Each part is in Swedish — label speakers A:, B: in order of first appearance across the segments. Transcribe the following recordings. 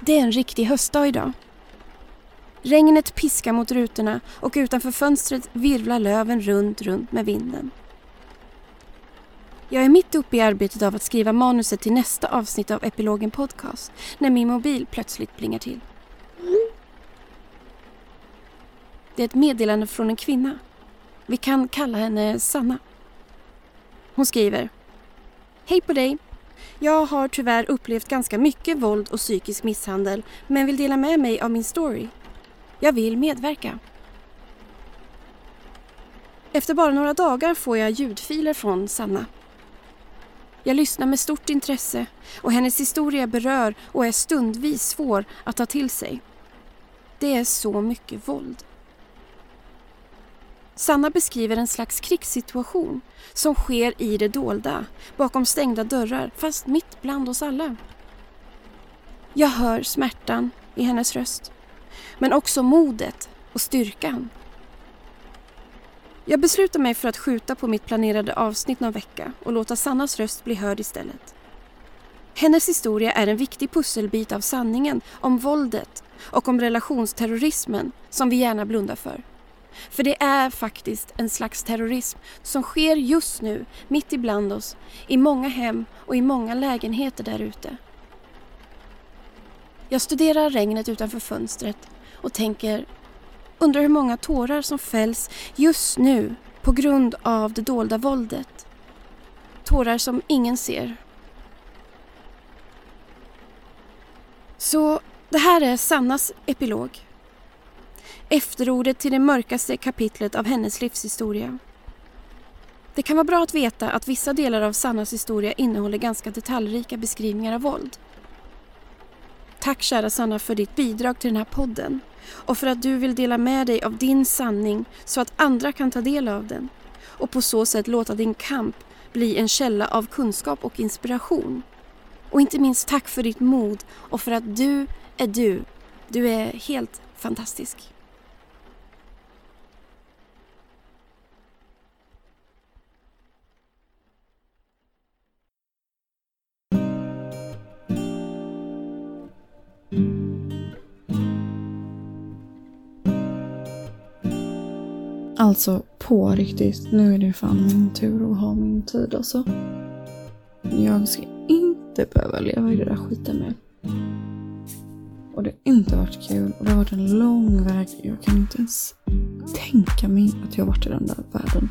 A: Det är en riktig höstdag idag. Regnet piskar mot rutorna och utanför fönstret virvlar löven runt, runt med vinden. Jag är mitt uppe i arbetet av att skriva manuset till nästa avsnitt av Epilogen Podcast när min mobil plötsligt plingar till. Det är ett meddelande från en kvinna. Vi kan kalla henne Sanna. Hon skriver. Hej på dig! Jag har tyvärr upplevt ganska mycket våld och psykisk misshandel men vill dela med mig av min story. Jag vill medverka. Efter bara några dagar får jag ljudfiler från Sanna. Jag lyssnar med stort intresse och hennes historia berör och är stundvis svår att ta till sig. Det är så mycket våld. Sanna beskriver en slags krigssituation som sker i det dolda, bakom stängda dörrar, fast mitt bland oss alla. Jag hör smärtan i hennes röst, men också modet och styrkan. Jag beslutar mig för att skjuta på mitt planerade avsnitt någon vecka och låta Sannas röst bli hörd istället. Hennes historia är en viktig pusselbit av sanningen om våldet och om relationsterrorismen som vi gärna blundar för. För det är faktiskt en slags terrorism som sker just nu, mitt ibland oss, i många hem och i många lägenheter där ute. Jag studerar regnet utanför fönstret och tänker, undrar hur många tårar som fälls just nu på grund av det dolda våldet. Tårar som ingen ser. Så det här är Sannas epilog efterordet till det mörkaste kapitlet av hennes livshistoria. Det kan vara bra att veta att vissa delar av Sannas historia innehåller ganska detaljrika beskrivningar av våld. Tack kära Sanna för ditt bidrag till den här podden och för att du vill dela med dig av din sanning så att andra kan ta del av den och på så sätt låta din kamp bli en källa av kunskap och inspiration. Och inte minst tack för ditt mod och för att du är du. Du är helt fantastisk.
B: Alltså på riktigt, nu är det fan min tur att ha min tid alltså. Jag ska inte behöva leva i det där skiten mer. Och det har inte varit kul och det har varit en lång väg. Jag kan inte ens tänka mig att jag har varit i den där världen.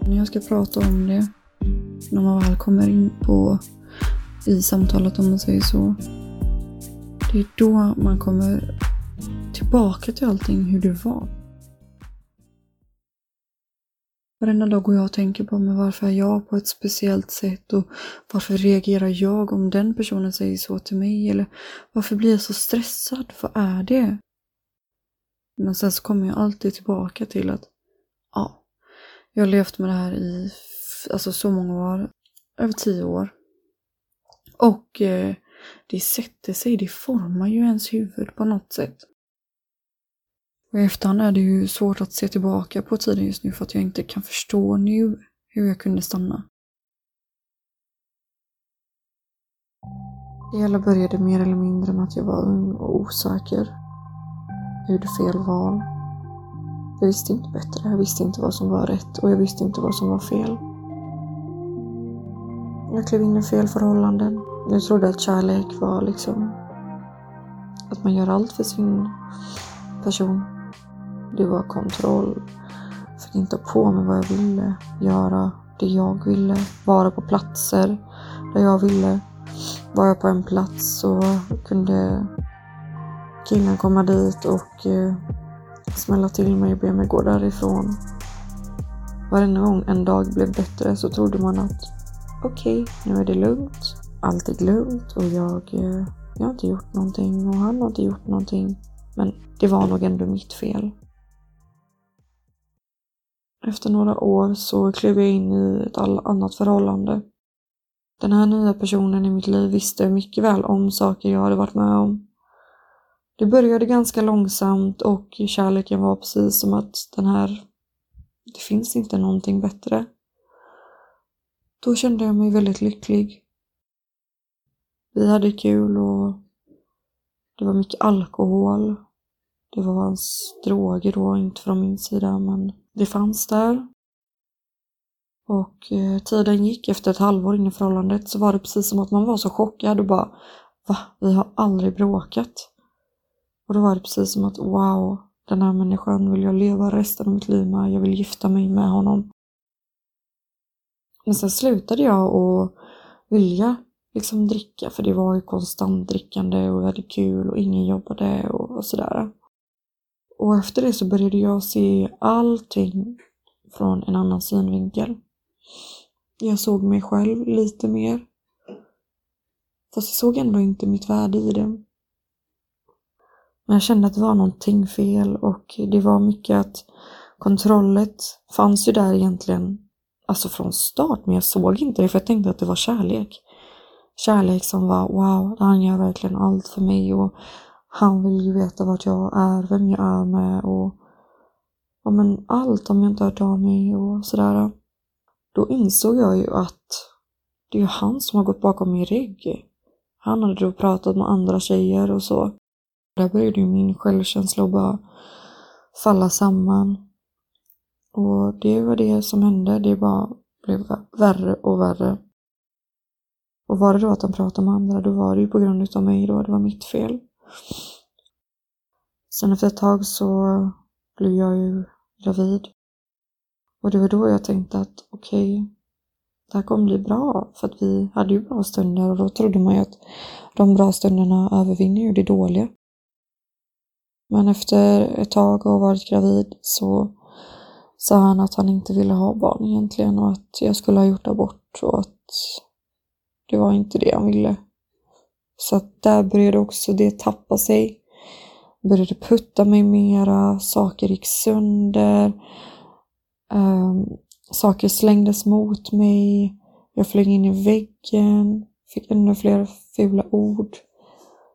B: När jag ska prata om det, när man väl kommer in på i samtalet om man säger så. Det är då man kommer tillbaka till allting hur det var. Varenda dag går jag och tänker på men varför är jag på ett speciellt sätt och varför reagerar jag om den personen säger så till mig eller varför blir jag så stressad? Vad är det? Men sen så kommer jag alltid tillbaka till att ja, jag har levt med det här i alltså så många år, över tio år. Och eh, det sätter sig, det formar ju ens huvud på något sätt. Och i efterhand är det ju svårt att se tillbaka på tiden just nu för att jag inte kan förstå nu hur jag kunde stanna. Det hela började mer eller mindre med att jag var ung och osäker. Jag gjorde fel val. Jag visste inte bättre, jag visste inte vad som var rätt och jag visste inte vad som var fel. Jag klev in i fel förhållanden. Jag trodde att kärlek var liksom att man gör allt för sin person. Det var kontroll. Fick inte på mig vad jag ville göra. Det jag ville. Vara på platser där jag ville. Var jag på en plats så kunde killen komma dit och eh, smälla till mig och be mig gå därifrån. Varenda gång en dag blev bättre så trodde man att okej, okay, nu är det lugnt. Allt är lugnt och jag, eh, jag har inte gjort någonting och han har inte gjort någonting. Men det var nog ändå mitt fel. Efter några år så klev jag in i ett annat förhållande. Den här nya personen i mitt liv visste mycket väl om saker jag hade varit med om. Det började ganska långsamt och kärleken var precis som att den här, det finns inte någonting bättre. Då kände jag mig väldigt lycklig. vi hade kul och det var mycket alkohol. Det var hans droger då, inte från min sida, men det fanns där. Och eh, tiden gick, efter ett halvår in i förhållandet så var det precis som att man var så chockad och bara Va? Vi har aldrig bråkat. Och då var det precis som att wow, den här människan vill jag leva resten av mitt liv med. Jag vill gifta mig med honom. Men sen slutade jag att vilja liksom dricka för det var ju konstant drickande och vi hade kul och ingen jobbade och, och sådär. Och efter det så började jag se allting från en annan synvinkel. Jag såg mig själv lite mer. Fast jag såg ändå inte mitt värde i det. Men jag kände att det var någonting fel och det var mycket att kontrollet fanns ju där egentligen, alltså från start, men jag såg inte det för jag tänkte att det var kärlek. Kärlek som var wow, han gör verkligen allt för mig och han vill ju veta vart jag är, vem jag är med och ja, men allt om jag inte hört av mig och sådär. Då insåg jag ju att det är ju han som har gått bakom min rygg. Han hade då pratat med andra tjejer och så. Där började ju min självkänsla att bara falla samman. Och det var det som hände. Det bara blev värre och värre. Och var det då att han pratade med andra, då var det ju på grund av mig då. Det var mitt fel. Sen efter ett tag så blev jag ju gravid. Och det var då jag tänkte att okej, okay, det här kommer bli bra. För att vi hade ju bra stunder och då trodde man ju att de bra stunderna övervinner ju det dåliga. Men efter ett tag och varit gravid så sa han att han inte ville ha barn egentligen och att jag skulle ha gjort abort och att det var inte det han ville. Så att där började också det tappa sig. Började putta mig mera, saker gick sönder. Um, saker slängdes mot mig. Jag flög in i väggen. Fick ännu fler fula ord.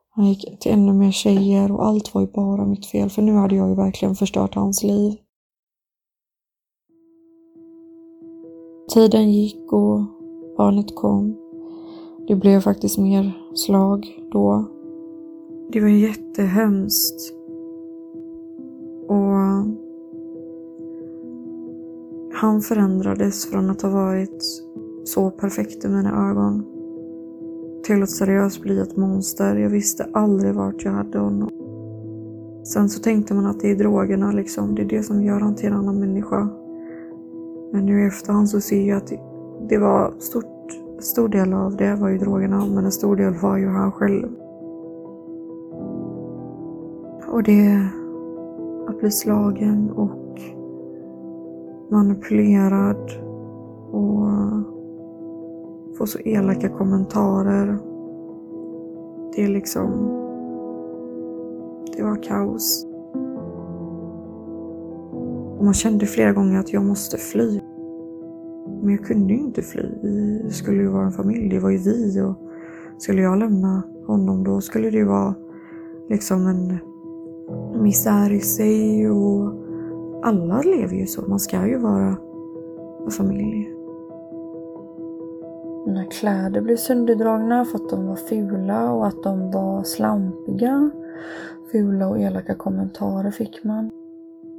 B: Han gick till ännu mer tjejer och allt var ju bara mitt fel för nu hade jag ju verkligen förstört hans liv. Tiden gick och barnet kom. Det blev faktiskt mer slag då. Det var jättehemskt. Och han förändrades från att ha varit så perfekt i mina ögon till att seriöst bli ett monster. Jag visste aldrig vart jag hade honom. Sen så tänkte man att det är drogerna liksom, det är det som gör honom till en annan människa. Men nu i efterhand så ser jag att det var stort, stor del av det var ju drogerna, men en stor del var ju han själv. Och det att bli slagen och manipulerad och få så elaka kommentarer. Det är liksom... Det var kaos. Och man kände flera gånger att jag måste fly. Men jag kunde ju inte fly. Vi skulle ju vara en familj. Det var ju vi. Och skulle jag lämna honom då skulle det ju vara liksom en misär i sig. Och alla lever ju så. Man ska ju vara en familj. Mina kläder blev sönderdragna för att de var fula och att de var slampiga. Fula och elaka kommentarer fick man.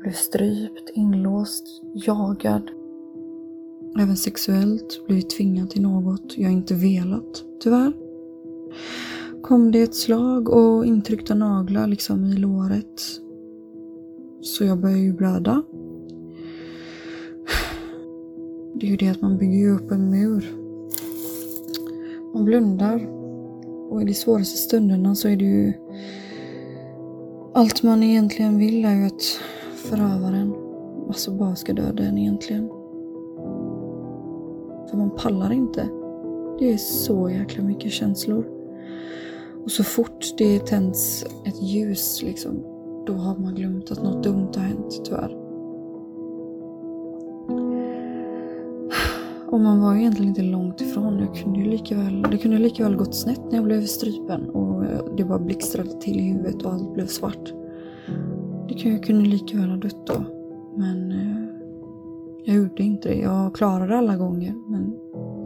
B: Blev strypt, inlåst, jagad. Även sexuellt blivit tvingad till något jag inte velat, tyvärr. Kom det ett slag och intryckta naglar liksom i låret. Så jag började ju blöda. Det är ju det att man bygger upp en mur man blundar och i de svåraste stunderna så är det ju allt man egentligen vill är ju att förövaren, alltså bara ska döda en egentligen. För man pallar inte. Det är så jäkla mycket känslor. Och så fort det tänds ett ljus liksom, då har man glömt att något dumt har hänt tyvärr. Och man var ju egentligen inte långt ifrån. Jag kunde ju lika väl, det kunde lika väl gått snett när jag blev strypen och eh, det bara blixtrade till i huvudet och allt blev svart. Det kunde, jag kunde lika väl ha dött då. Men eh, jag gjorde inte det. Jag klarade alla gånger men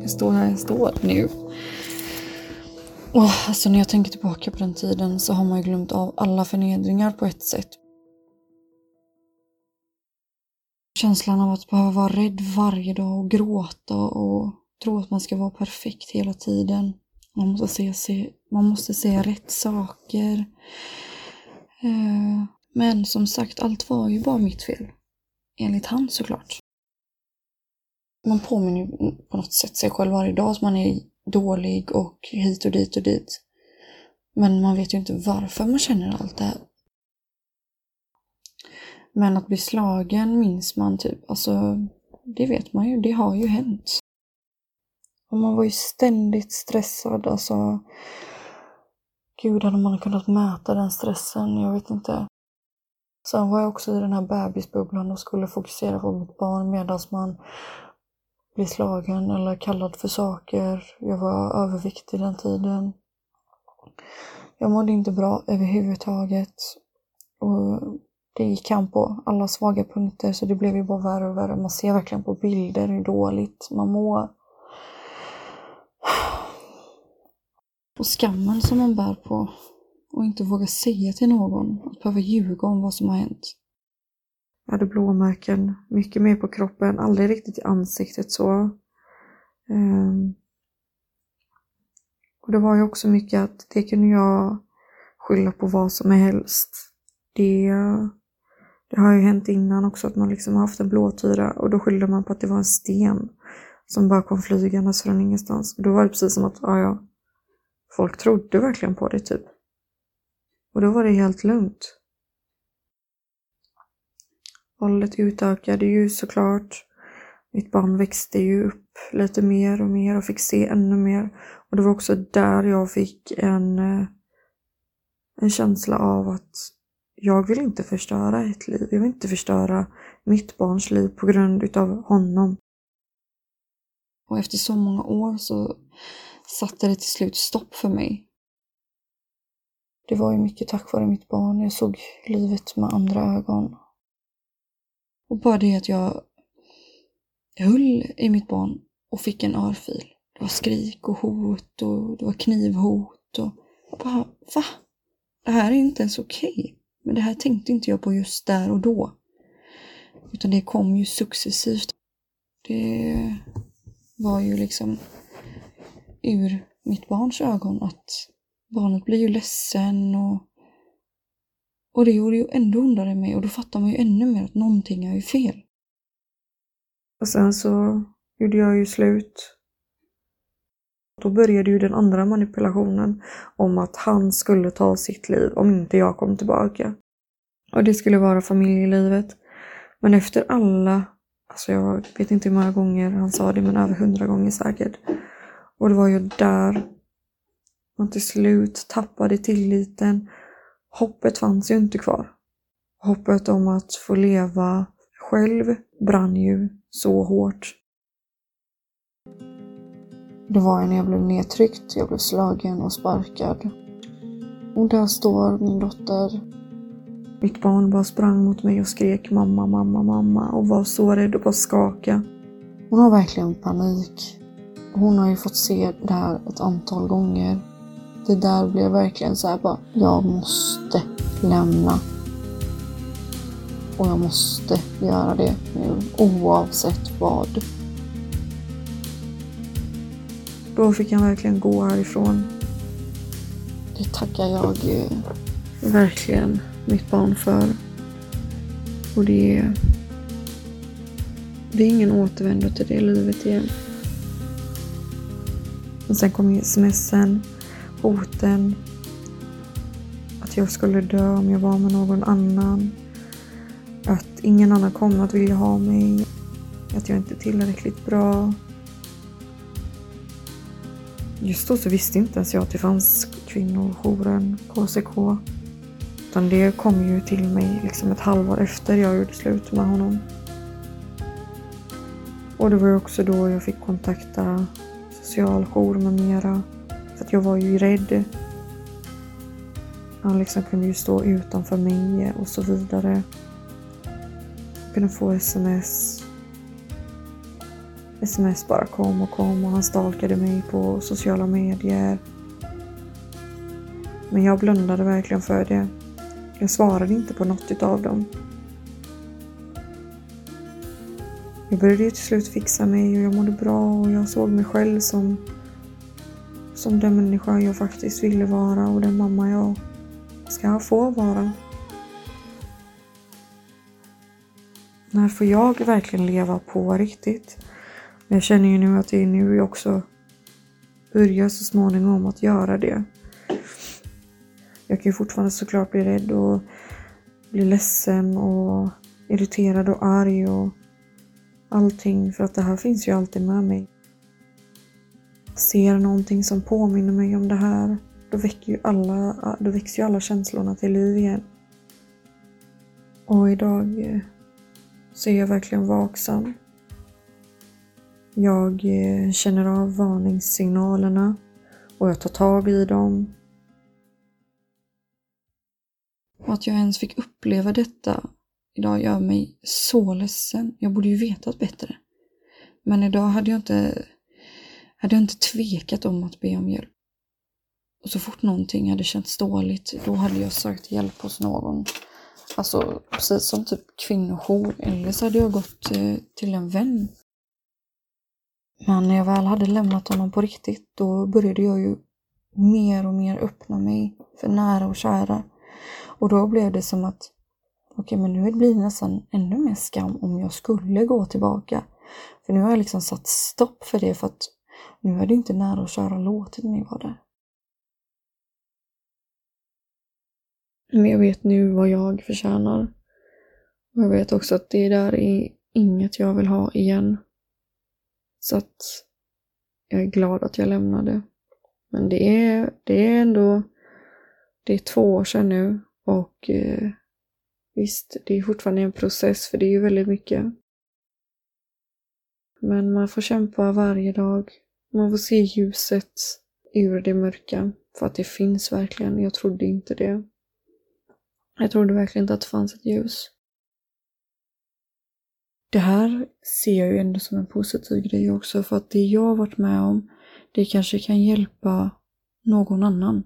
B: jag står här jag står nu. Oh, alltså när jag tänker tillbaka på den tiden så har man ju glömt av alla förnedringar på ett sätt. Känslan av att behöva vara rädd varje dag och gråta och tro att man ska vara perfekt hela tiden. Man måste se, se, man måste säga rätt saker. Eh, men som sagt, allt var ju bara mitt fel. Enligt han såklart. Man påminner ju på något sätt sig själv varje dag att man är dålig och hit och dit och dit. Men man vet ju inte varför man känner allt det här. Men att bli slagen minns man typ, alltså det vet man ju, det har ju hänt. Och man var ju ständigt stressad, alltså Gud, hade man kunnat mäta den stressen? Jag vet inte. Sen var jag också i den här bebisbubblan och skulle fokusera på mitt barn medan man bli slagen eller kallad för saker. Jag var överviktig den tiden. Jag mådde inte bra överhuvudtaget. Och det gick han på alla svaga punkter så det blev ju bara värre och värre. Man ser verkligen på bilder hur dåligt man mår. Och skammen som man bär på och inte våga säga till någon, att behöva ljuga om vad som har hänt. Jag hade blåmärken, mycket mer på kroppen, aldrig riktigt i ansiktet så. Ehm. Och det var ju också mycket att det kunde jag skylla på vad som helst. Det, det har ju hänt innan också att man liksom har haft en blåtyra och då skyllde man på att det var en sten som bara kom flygandes från ingenstans. Och då var det precis som att, ja ja, folk trodde verkligen på det typ. Och då var det helt lugnt. Våldet utökade ju såklart. Mitt barn växte ju upp lite mer och mer och fick se ännu mer. Och det var också där jag fick en, eh, en känsla av att jag vill inte förstöra ett liv. Jag vill inte förstöra mitt barns liv på grund utav honom. Och efter så många år så satte det till slut stopp för mig. Det var ju mycket tack vare mitt barn. Jag såg livet med andra ögon. Och bara det att jag höll i mitt barn och fick en örfil. Det var skrik och hot och det var knivhot och bara, va? Det här är inte ens okej. Okay. Men det här tänkte inte jag på just där och då. Utan det kom ju successivt. Det var ju liksom ur mitt barns ögon att barnet blir ju ledsen och och det gjorde ju ändå ondare mig och då fattar man ju ännu mer att någonting är ju fel. Och sen så gjorde jag ju slut. Då började ju den andra manipulationen om att han skulle ta sitt liv om inte jag kom tillbaka. Och det skulle vara familjelivet. Men efter alla, alltså jag vet inte hur många gånger han sa det, men över hundra gånger säkert. Och det var ju där man till slut tappade tilliten Hoppet fanns ju inte kvar. Hoppet om att få leva själv brann ju så hårt. Det var när jag blev nedtryckt, jag blev slagen och sparkad. Och där står min dotter. Mitt barn bara sprang mot mig och skrek mamma, mamma, mamma och var så rädd och bara skaka. Hon har verkligen panik. Hon har ju fått se det här ett antal gånger det där blev verkligen så här bara, jag måste lämna. Och jag måste göra det nu, oavsett vad. Då fick han verkligen gå härifrån. Det tackar jag eh, verkligen mitt barn för. Och det är, det är ingen återvändo till det livet igen. Och sen kom smsen hoten. Att jag skulle dö om jag var med någon annan. Att ingen annan kommer att vilja ha mig. Att jag inte är tillräckligt bra. Just då så visste inte ens jag att det fanns kvinnojouren KCK. Utan det kom ju till mig liksom ett halvår efter jag gjorde slut med honom. Och det var ju också då jag fick kontakta socialjour med mera. För att jag var ju rädd. Han liksom kunde ju stå utanför mig och så vidare. Jag kunde få sms. Sms bara kom och kom och han stalkade mig på sociala medier. Men jag blundade verkligen för det. Jag svarade inte på något utav dem. Jag började ju till slut fixa mig och jag mådde bra och jag såg mig själv som, som den människa jag faktiskt ville vara och den mamma jag ska få vara. När får jag verkligen leva på riktigt? Men jag känner ju nu att det är nu jag också börjar så småningom att göra det. Jag kan ju fortfarande såklart bli rädd och bli ledsen och irriterad och arg och allting för att det här finns ju alltid med mig. Ser någonting som påminner mig om det här, då, väcker ju alla, då väcks ju alla känslorna till liv igen. Och idag eh, så är jag verkligen vaksam. Jag eh, känner av varningssignalerna och jag tar tag i dem. Och att jag ens fick uppleva detta idag gör mig så ledsen. Jag borde ju vetat bättre. Men idag hade jag inte, hade jag inte tvekat om att be om hjälp. Och så fort någonting hade känts dåligt, då hade jag sökt hjälp hos någon. Alltså precis som typ kvinnojour. Eller så hade jag gått eh, till en vän. Men när jag väl hade lämnat honom på riktigt, då började jag ju mer och mer öppna mig för nära och kära. Och då blev det som att okej, men nu blir det nästan ännu mer skam om jag skulle gå tillbaka. För nu har jag liksom satt stopp för det för att nu är det inte nära att köra låt när ni var där. Men jag vet nu vad jag förtjänar. Och jag vet också att det där är inget jag vill ha igen. Så att jag är glad att jag lämnade. Men det är, det är ändå, det är två år sedan nu och eh, visst, det är fortfarande en process för det är ju väldigt mycket. Men man får kämpa varje dag. Man får se ljuset ur det mörka. För att det finns verkligen. Jag trodde inte det. Jag trodde verkligen inte att det fanns ett ljus. Det här ser jag ju ändå som en positiv grej också för att det jag varit med om, det kanske kan hjälpa någon annan.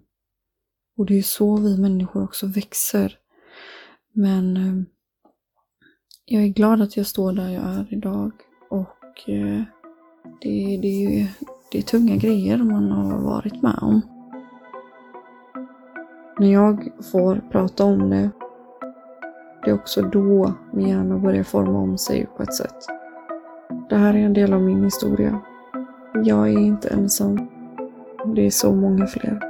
B: Och det är så vi människor också växer. Men eh, jag är glad att jag står där jag är idag och eh, det, det, det är tunga grejer man har varit med om. När jag får prata om det, det är också då min hjärna börjar forma om sig på ett sätt. Det här är en del av min historia. Jag är inte ensam. Det är så många fler.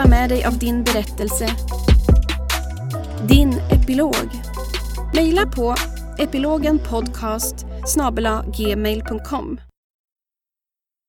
A: Dela med dig av din berättelse, din epilog, mejla på epilogenpodcast gmail.com